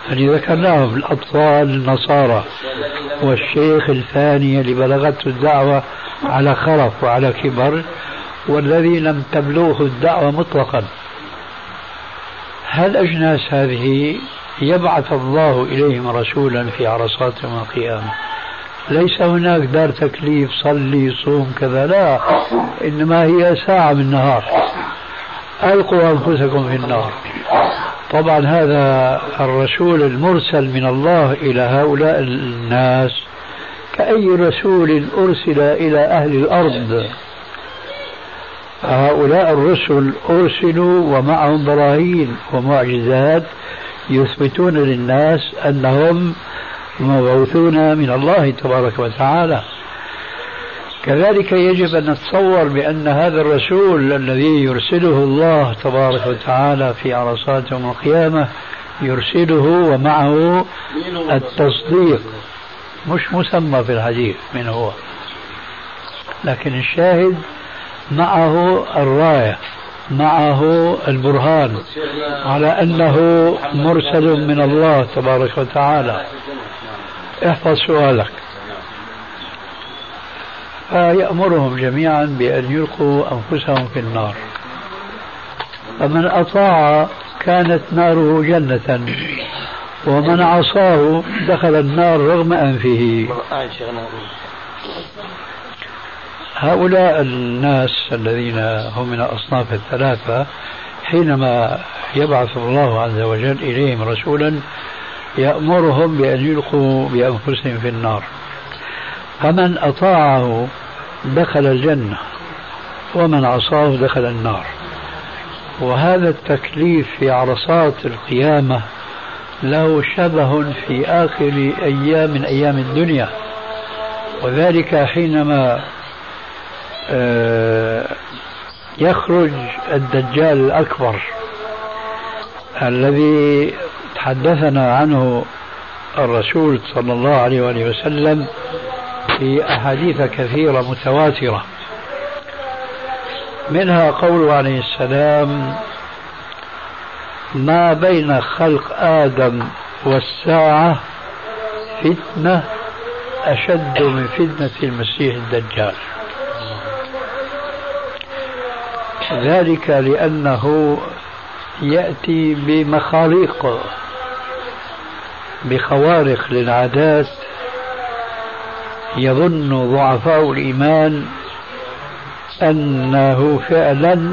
يعني ذكرناهم الأطفال النصارى والشيخ الثاني اللي بلغته الدعوة على خرف وعلى كبر والذي لم تبلغه الدعوة مطلقا. هالأجناس هذه يبعث الله إليهم رسولا في عرصات يوم القيامة؟ ليس هناك دار تكليف صلي صوم كذا لا. إنما هي ساعة من النهار. ألقوا أنفسكم في النار. طبعا هذا الرسول المرسل من الله إلى هؤلاء الناس كأي رسول أرسل إلى أهل الأرض. هؤلاء الرسل أرسلوا ومعهم براهين ومعجزات يثبتون للناس أنهم مبعوثون من الله تبارك وتعالى. كذلك يجب أن نتصور بأن هذا الرسول الذي يرسله الله تبارك وتعالى في عرصات يوم القيامة يرسله ومعه التصديق. مش مسمى في الحديث من هو لكن الشاهد معه الراية معه البرهان على أنه مرسل من الله تبارك وتعالى. احفظ سؤالك. فيأمرهم جميعا بأن يلقوا أنفسهم في النار. فمن أطاع كانت ناره جنة ومن عصاه دخل النار رغم أنفه. هؤلاء الناس الذين هم من الأصناف الثلاثة حينما يبعث الله عز وجل إليهم رسولا يأمرهم بأن يلقوا بأنفسهم في النار. فمن أطاعه دخل الجنة ومن عصاه دخل النار. وهذا التكليف في عرصات القيامة له شبه في آخر أيام من أيام الدنيا. وذلك حينما آه، يخرج الدجال الأكبر الذي تحدثنا عنه الرسول صلى الله عليه وآله وسلم في أحاديث كثيرة متواترة. منها قوله عليه السلام ما بين خلق آدم والساعة فتنة أشد من فتنة المسيح الدجال. ذلك لأنه يأتي بمخاليق. بخوارق للعادات يظن ضعفاء الإيمان أنه فعلا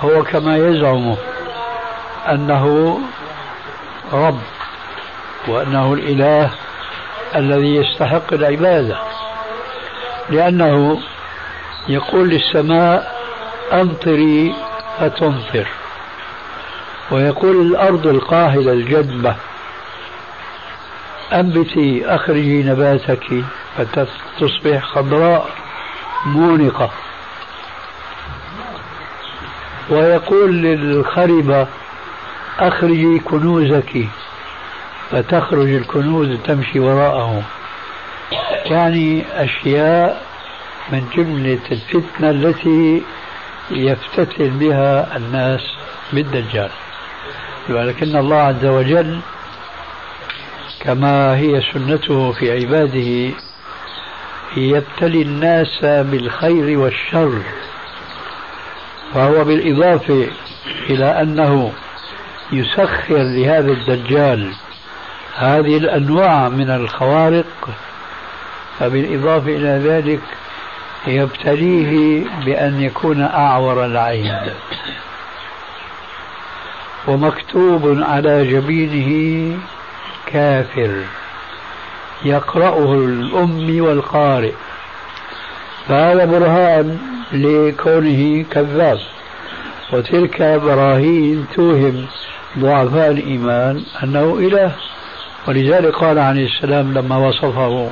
هو كما يزعم أنه رب وأنه الإله الذي يستحق العبادة لأنه يقول للسماء أمطري فتمطر ويقول الأرض القاهلة الجدبة أنبتي أخرجي نباتك فتصبح خضراء مونقة. ويقول للخربة أخرجي كنوزك فتخرج الكنوز تمشي وراءه. يعني أشياء من جملة الفتنة التي يفتتن بها الناس بالدجال. ولكن الله عز وجل كما هي سنته في عباده يبتلي الناس بالخير والشر. فهو بالإضافة إلى أنه يسخر لهذا الدجال هذه الأنواع من الخوارق فبالإضافة إلى ذلك يبتليه بأن يكون أعور العين. ومكتوب على جبينه كافر يقرأه الأم والقارئ. فهذا برهان لكونه كذاب. وتلك براهين توهم ضعفاء الإيمان أنه إله. ولذلك قال عليه السلام لما وصفه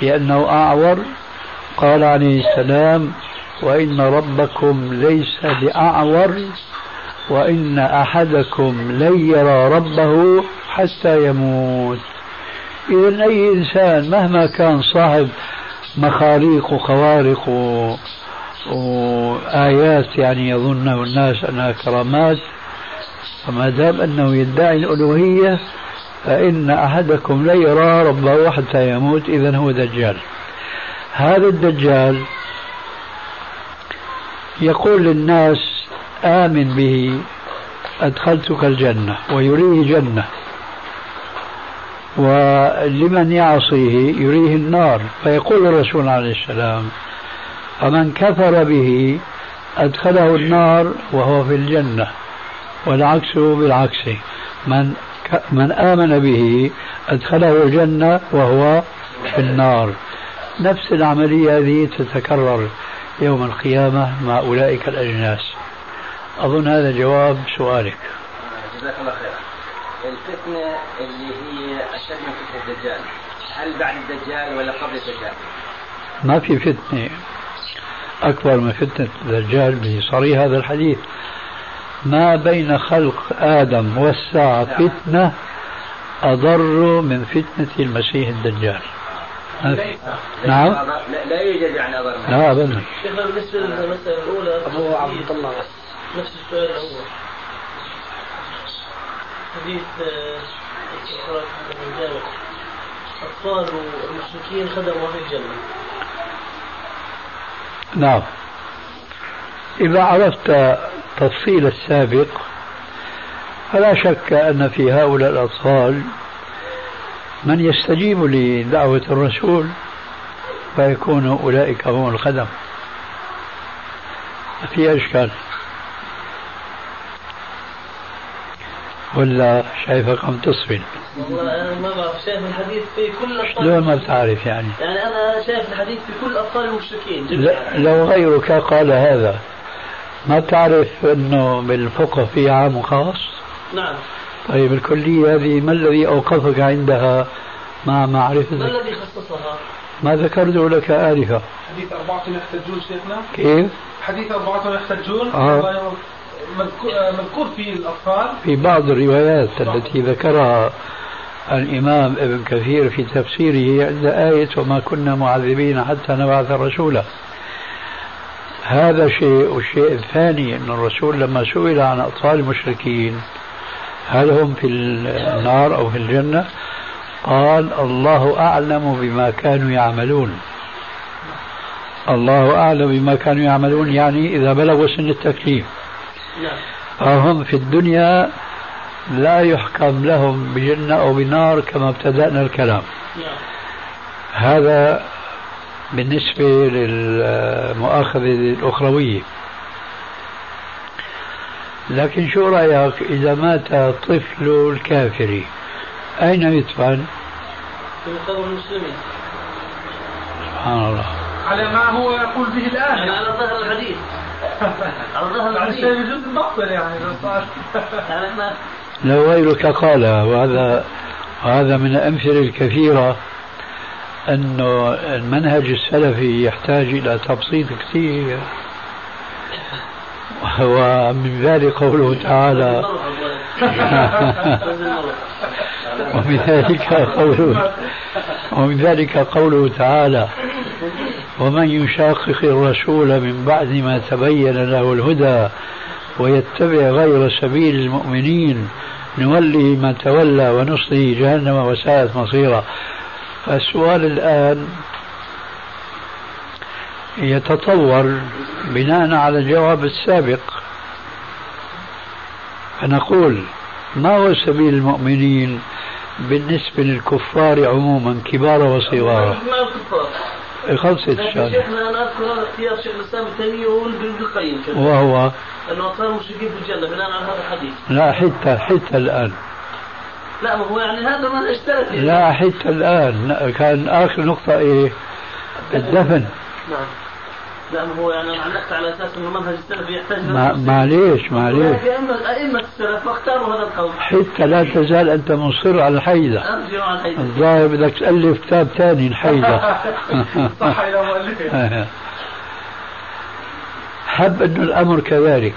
بأنه أعور قال عليه السلام وإن ربكم ليس بأعور وإن أحدكم لن يرى ربه حتى يموت. إذا أي إنسان مهما كان صاحب مخاريق وخوارق و... وآيات يعني يظنه الناس أنها كرامات فما دام أنه يدعي الألوهية فإن أحدكم لا يرى ربه حتى يموت إذا هو دجال. هذا الدجال يقول للناس آمن به أدخلتك الجنة ويريه جنة. ولمن يعصيه يريه النار. فيقول الرسول عليه السلام فمن كفر به أدخله النار وهو في الجنة والعكس بالعكس من من آمن به أدخله الجنة وهو في النار. نفس العملية هذه تتكرر يوم القيامة مع أولئك الأجناس. أظن هذا جواب سؤالك. جزاك الله خير. الفتنة اللي هي أشد من فتنة الدجال. هل بعد الدجال ولا قبل الدجال؟ ما في فتنة أكبر من فتنة الدجال بصريح هذا الحديث. ما بين خلق آدم والساعة فتنة أضر من فتنة المسيح الدجال. نعم. لا يوجد يعني أضر لا أبدا. شيخنا بالنسبة للمسألة الأولى. أبو عبد الله. نفس السؤال الأول. حديث أطفال المشركين خدموا أهل الجنة. نعم. إذا عرفت تفصيل السابق فلا شك أن في هؤلاء الأطفال من يستجيب لدعوة الرسول فيكون أولئك هم الخدم. في أشكال. ولا شايفك عم تصفن والله أنا ما بعرف شايف الحديث في كل اطفال شلون ما بتعرف يعني؟ يعني أنا شايف الحديث في كل اطفال المشركين لو غيرك قال هذا ما تعرف إنه بالفقه في عام وخاص؟ نعم طيب الكلية هذه ما الذي أوقفك عندها مع معرفتك؟ ما الذي خصصها؟ ما ذكرته لك آنفا حديث أربعة يحتجون شيخنا كيف؟ حديث أربعة يحتجون آه. مذكور في الأطفال. في بعض الروايات التي ذكرها الإمام ابن كثير في تفسيره عند آية وما كنا معذبين حتى نبعث رسولا هذا شيء والشيء الثاني أن الرسول لما سئل عن أطفال المشركين هل هم في النار أو في الجنة قال الله أعلم بما كانوا يعملون. الله أعلم بما كانوا يعملون يعني إذا بلغوا سن التكليف. هم في الدنيا لا يحكم لهم بجنة أو بنار كما ابتدأنا الكلام. هذا بالنسبة للمؤاخذة الأخروية. لكن شو رأيك إذا مات طفل الكافر أين يدفن؟ في مقابر المسلمين. سبحان الله. على ما هو يقول به الآن. على ظهر الحديث. يعني لو غيرك قال وهذا وهذا من الأمثلة الكثيرة أنه المنهج السلفي يحتاج إلى تبسيط كثير. ومن ذلك قوله تعالى. ومن ذلك قوله ومن ذلك قوله تعالى. ومن يشاقق الرسول من بعد ما تبين له الهدى ويتبع غير سبيل المؤمنين نولي من تولى ونصلي جهنم وساءت مصيرا. فالسؤال الآن يتطور بناء على الجواب السابق. فنقول ما هو سبيل المؤمنين بالنسبة للكفار عموما كبار وصغار؟ خلصت الشهادة شيخنا أنا أذكر اختيار شيخ الاسلام ابن تيمية وابن القيم وهو انه صاروا مشركين في الجنة بناء على هذا الحديث. لا حتى حتى الآن. لا ما هو يعني هذا ما اشترك لا حتى الآن. كان آخر نقطة إيه؟ الدفن. نعم. لا ما هو يعني علقت على أساس إنه منهج السلف يحتاج ما معليش معليش. ائمه السلف اختاروا هذا القول. حتى لا تزال أنت مصر على الحيدة. ارجع على الحيدة. الظاهر بدك تألف كتاب ثاني الحيدة. صح مؤلفة. حب انه الأمر كذلك.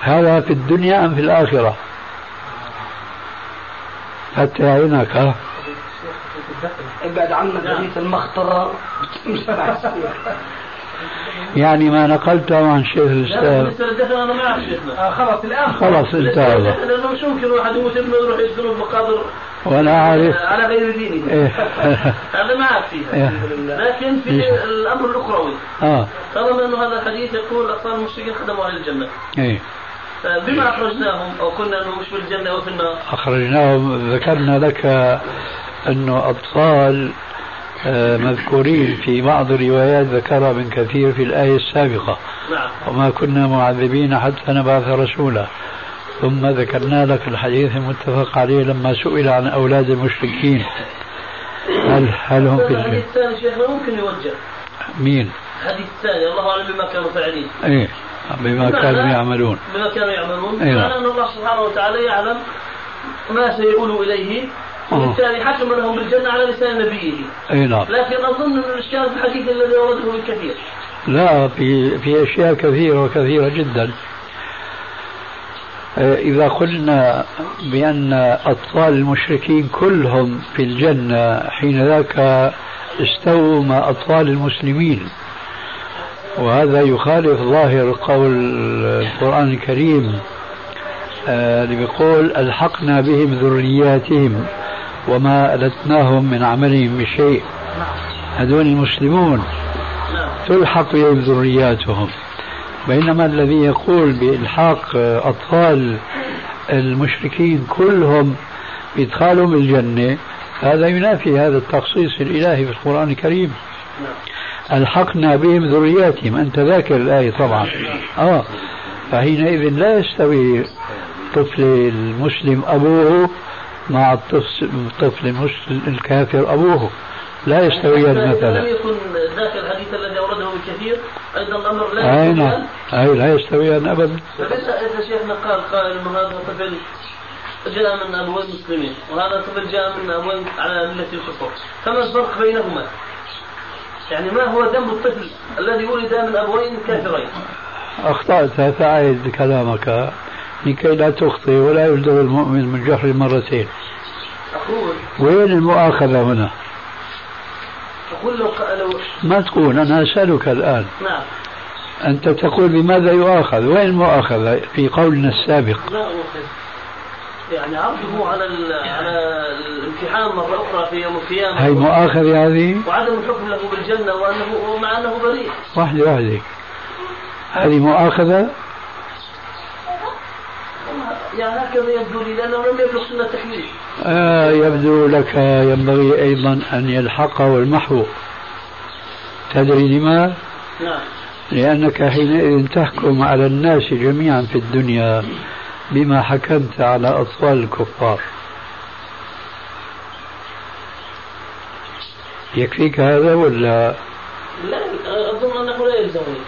هذا في الدنيا أم في الآخرة؟ فتح عينك ها؟ ابعد عنك حديث المخطرة. يعني ما نقلته عن شيخ الإسلام. أنا ما أعرف شيخنا. آه خلاص الآن خلاص انتهى. لأنه مش ممكن واحد يموت ابنه يروح يسكنه بمقابر وأنا عارف على غير دينه إيه. هذا ما أعرف فيها إيه. لكن في إيه. الأمر الأخروي آه. طالما أنه هذا الحديث يقول اطفال المشركين خدموا أهل الجنة. إيه. بما أخرجناهم أو كنا أنه مش في الجنه أو في النار. أخرجناهم ذكرنا لك أنه اطفال آه، مذكورين في بعض الروايات ذكرها ابن كثير في الآية السابقة نعم. وما كنا معذبين حتى نبعث رسولا ثم ذكرنا لك الحديث المتفق عليه لما سئل عن أولاد المشركين هل هل هم في الجنة؟ الحديث الثاني شيخنا ممكن يوجه مين؟ الحديث الثاني الله أعلم بما كانوا فاعلين إيه بما كانوا يعملون بما كانوا يعملون إيه. معنى أن الله سبحانه وتعالى يعلم ما سيؤول إليه. وبالتالي حكم لهم بالجنة على لسان نبيه. أي نعم. لكن أظن أن الإشكال في الحديث الذي ورده بالكثير. لا في في أشياء كثيرة وكثيرة جدا. آه، إذا قلنا بأن أطفال المشركين كلهم في الجنة حين ذاك استووا مع أطفال المسلمين. وهذا يخالف ظاهر قول القرآن الكريم. آه، اللي بيقول ألحقنا بهم ذرياتهم وما ألتناهم من عملهم بشيء. هذول المسلمون تلحق بهم ذرياتهم. بينما الذي يقول بإلحاق أطفال المشركين كلهم بإدخالهم الجنة هذا ينافي هذا التخصيص الإلهي في القرآن الكريم. ألحقنا بهم ذرياتهم. أنت ذاكر الآية طبعا. آه فحينئذ لا يستوي طفل المسلم أبوه مع الطفل المسلم الكافر أبوه. لا يستويان مثلا لم يكن ذاك الحديث الذي أورده الكثير أيضا الأمر لا أي نعم. أي لا يستويان ابدا. إذا شيخنا قال قائل انه هذا طفل جاء من ابوين مسلمين وهذا طفل جاء من ابوين على ملة الكفر فما الفرق بينهما؟ يعني ما هو ذنب الطفل الذي ولد من أبوين كافرين؟ أخطأت فاعد كلامك. لكي لا تخطئ ولا يجدر المؤمن من جهر مرتين. أقول. وين المؤاخذة هنا؟ أقول لو لو ما تقول أنا أسألك الآن. نعم. أنت تقول بماذا يؤاخذ؟ وين المؤاخذة؟ في قولنا السابق. لا يعني عرضه على على الامتحان مرة أخرى في يوم القيامة. هي مؤاخذة هذه؟ وعدم الحكم له بالجنة وأنه مع أنه بريء. واحدة واحدة. هذه مؤاخذة؟ يعني هكذا يبدو لي لأنه لم يبلغ سن التكليف آه يبدو لك ينبغي أيضا أن يلحقه المحو تدري لما؟ نعم. لأنك حينئذ تحكم على الناس جميعا في الدنيا بما حكمت على أطفال الكفار. يكفيك هذا ولا؟ لا أظن أنه لا يلزمني.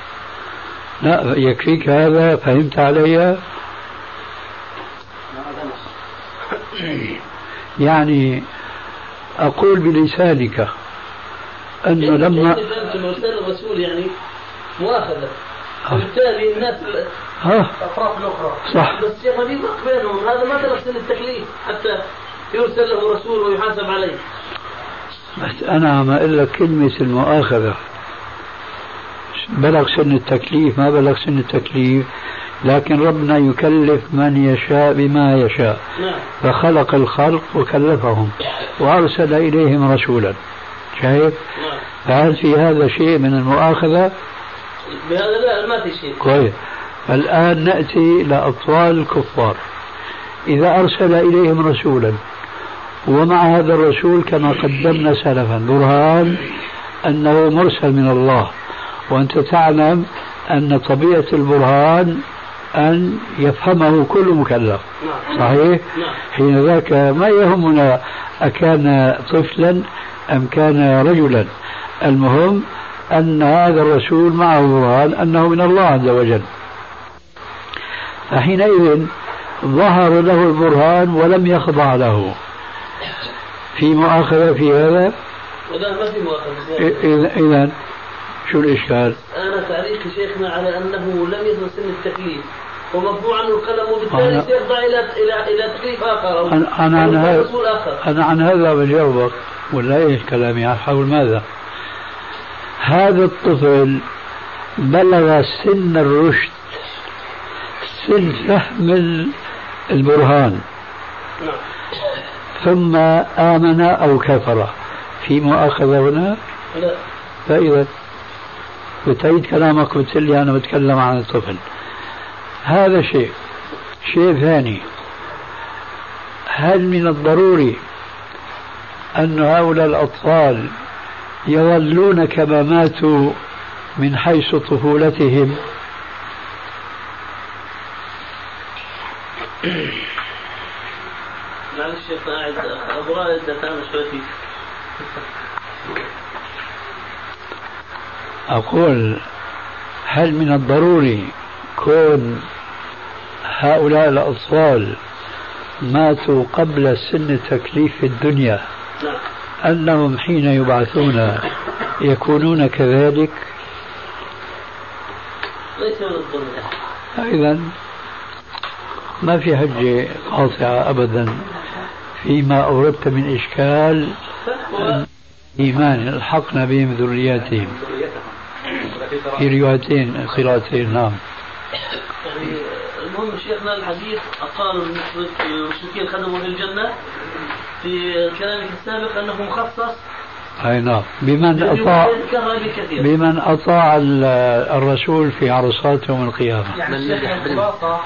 لا يكفيك هذا فهمت علي؟ يعني أقول بلسانك أنه لما مرسال الرسول يعني مؤاخذة؟ وبالتالي الناس الأطراف الأخرى. صح. بس يا حبيبي بينهم. هذا ما درس سن التكليف حتى يرسل له رسول ويحاسب عليه. بس أنا عم أقول لك كلمة المؤاخذة. بلغ سن التكليف ما بلغ سن التكليف. لكن ربنا يكلف من يشاء بما يشاء. نعم. فخلق الخلق وكلفهم وأرسل إليهم رسولا. شايف؟ نعم. فهل في هذا شيء من المؤاخذة؟ بهذا لا ما في شيء. كويس الآن نأتي إلى أطفال الكفار. إذا أرسل إليهم رسولا ومع هذا الرسول كما قدمنا سلفا برهان أنه مرسل من الله. وأنت تعلم أن طبيعة البرهان أن يفهمه كل مكلف. صحيح؟ حين ذاك ما يهمنا أكان طفلا أم كان رجلا. المهم أن هذا الرسول معه برهان أنه من الله عز وجل. فحينئذ ظهر له البرهان ولم يخضع له. في مؤاخذة في هذا؟ ما في مؤاخذة. إذا شو الإشكال؟ أنا تعليق شيخنا على أنه لم يصل سن التكليف ومرفوع عنه القلم وبالتالي أنا- سيخضع إلى إلى إلى تكليف آخر أو أنا- أنا عن هذا- أنا عن هذا بجاوبك ولا إيش كلامي؟ حول ماذا؟ هذا الطفل بلغ سن الرشد سن فهم ال- البرهان. نعم. ثم آمن أو كفر. في مؤاخذة هنا؟ لا. فإذا بتعيد كلامك قلت لي أنا بتكلم عن الطفل. هذا شيء. شيء ثاني. هل من الضروري أن هؤلاء الأطفال يظلون كما ماتوا من حيث طفولتهم؟ معلش شيخنا قاعد رائد أتعامل شوي فيك. أقول هل من الضروري كون هؤلاء الأطفال ماتوا قبل سن التكليف في الدنيا؟ أنهم حين يبعثون يكونون كذلك؟ ليس من الضرورة إذا ما في حجة قاطعة أبدا فيما أوردت من إشكال إيمان الحقنا بهم ذرياتهم. في روايتين قراءتين نعم. يعني المهم شيخنا الحديث؟ قالوا بالنسبة للمشركين خدموا في الجنة في كلامك السابق أنه مخصص. أي نعم. بمن أطاع بمن أطاع ال- الرسول في عرصات يوم القيامة. يعني الشيخ الخلاصة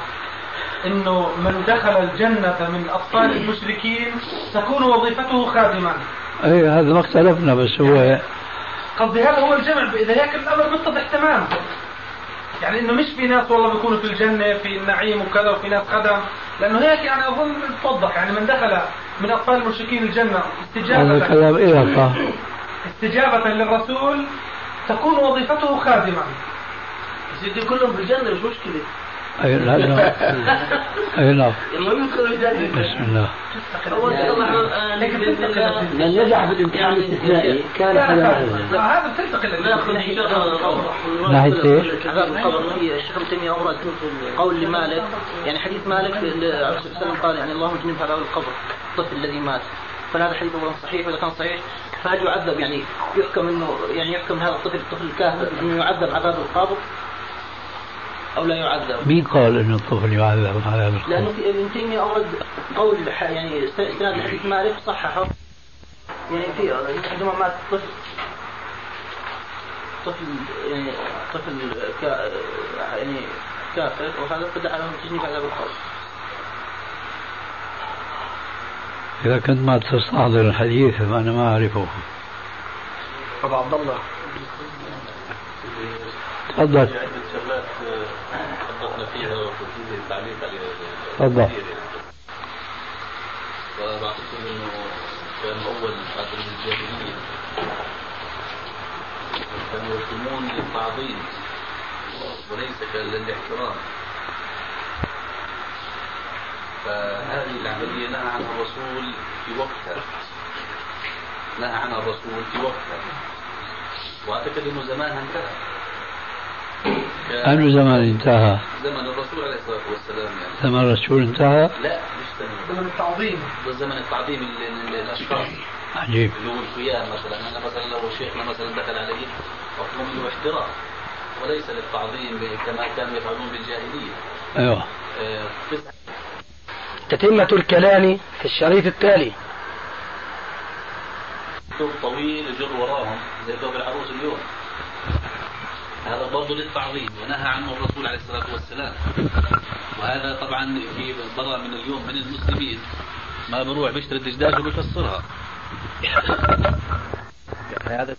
إنه من دخل الجنة من اطفال المشركين تكون وظيفته خادما. أي هذا ما اختلفنا بس هو قصدي هذا هو الجمع إذا هيك الأمر متضح تمام يعني إنه مش في ناس والله بيكونوا في الجنة في النعيم وكذا وفي ناس خدم لأنه هيك يعني أظن توضح يعني من دخل من أطفال المشركين الجنة هذا استجابة كلام إلقى استجابة للرسول تكون وظيفته خادما. سيدي كلهم في الجنة مش مشكلة. أي لا لا. أي نعم بسم الله. من نجح في الامتحان الاستثنائي كان هذا الله ناحية إيش؟ عذاب القبر في الشيخ ابن تيمية اورد قول لمالك. يعني حديث مالك الرسول صلى الله عليه وسلم قال يعني اللهم جنبها عذاب القبر. الطفل الذي مات. فهذا الحديث اولا صحيح وإذا كان صحيح فهل يعذب؟ يعني يحكم انه يعني يحكم هذا الطفل الطفل الكافر إنه يعذب عذاب القبر؟ أو لا يعذب؟ مين قال إنه الطفل يعذب؟ عذاب لأنه القبر؟ في ابن تيمية أورد قول ح- يعني استناد الحديث مالك صححه. يعني في عندما مات طفل طفل يعني طفل كا يعني كافر وهذا فدعا له تجنيب عذاب القبر. إذا كنت ما تستحضر الحديث فأنا ما أعرفه. أبو عبد الله. تفضل. حققنا فيها التعليق عليها تفضل. وبعتقد انه كان اول قادم الجاهليه كانوا يقومون للتعظيم وليس للاحترام فهذه العملية نهى عنها الرسول في وقتها. نهى عنها الرسول في وقتها. وأعتقد إنه زمانها انتهى. أي زمان انتهى. زمن الرسول عليه الصلاة والسلام يعني. زمن الرسول انتهى؟ لا مش زمن زمن التعظيم. ده زمن التعظيم ال- ال- الاشخاص عجيب. اللي هو القيام مثلا. أنا مثلا لو شيخنا مثلا دخل علي مطلوب منه احترام. وليس للتعظيم كما كانوا يفعلون بالجاهلية. أيوه. آه، تتمة الكلام في الشريط التالي. ثوب طويل يجر وراهم زي ثوب العروس اليوم. هذا برضه للتعظيم ونهى عنه الرسول عليه الصلاة والسلام. وهذا طبعا في برا من اليوم من المسلمين. ما بروح بيشتري الدجاج وبيفسرها هذا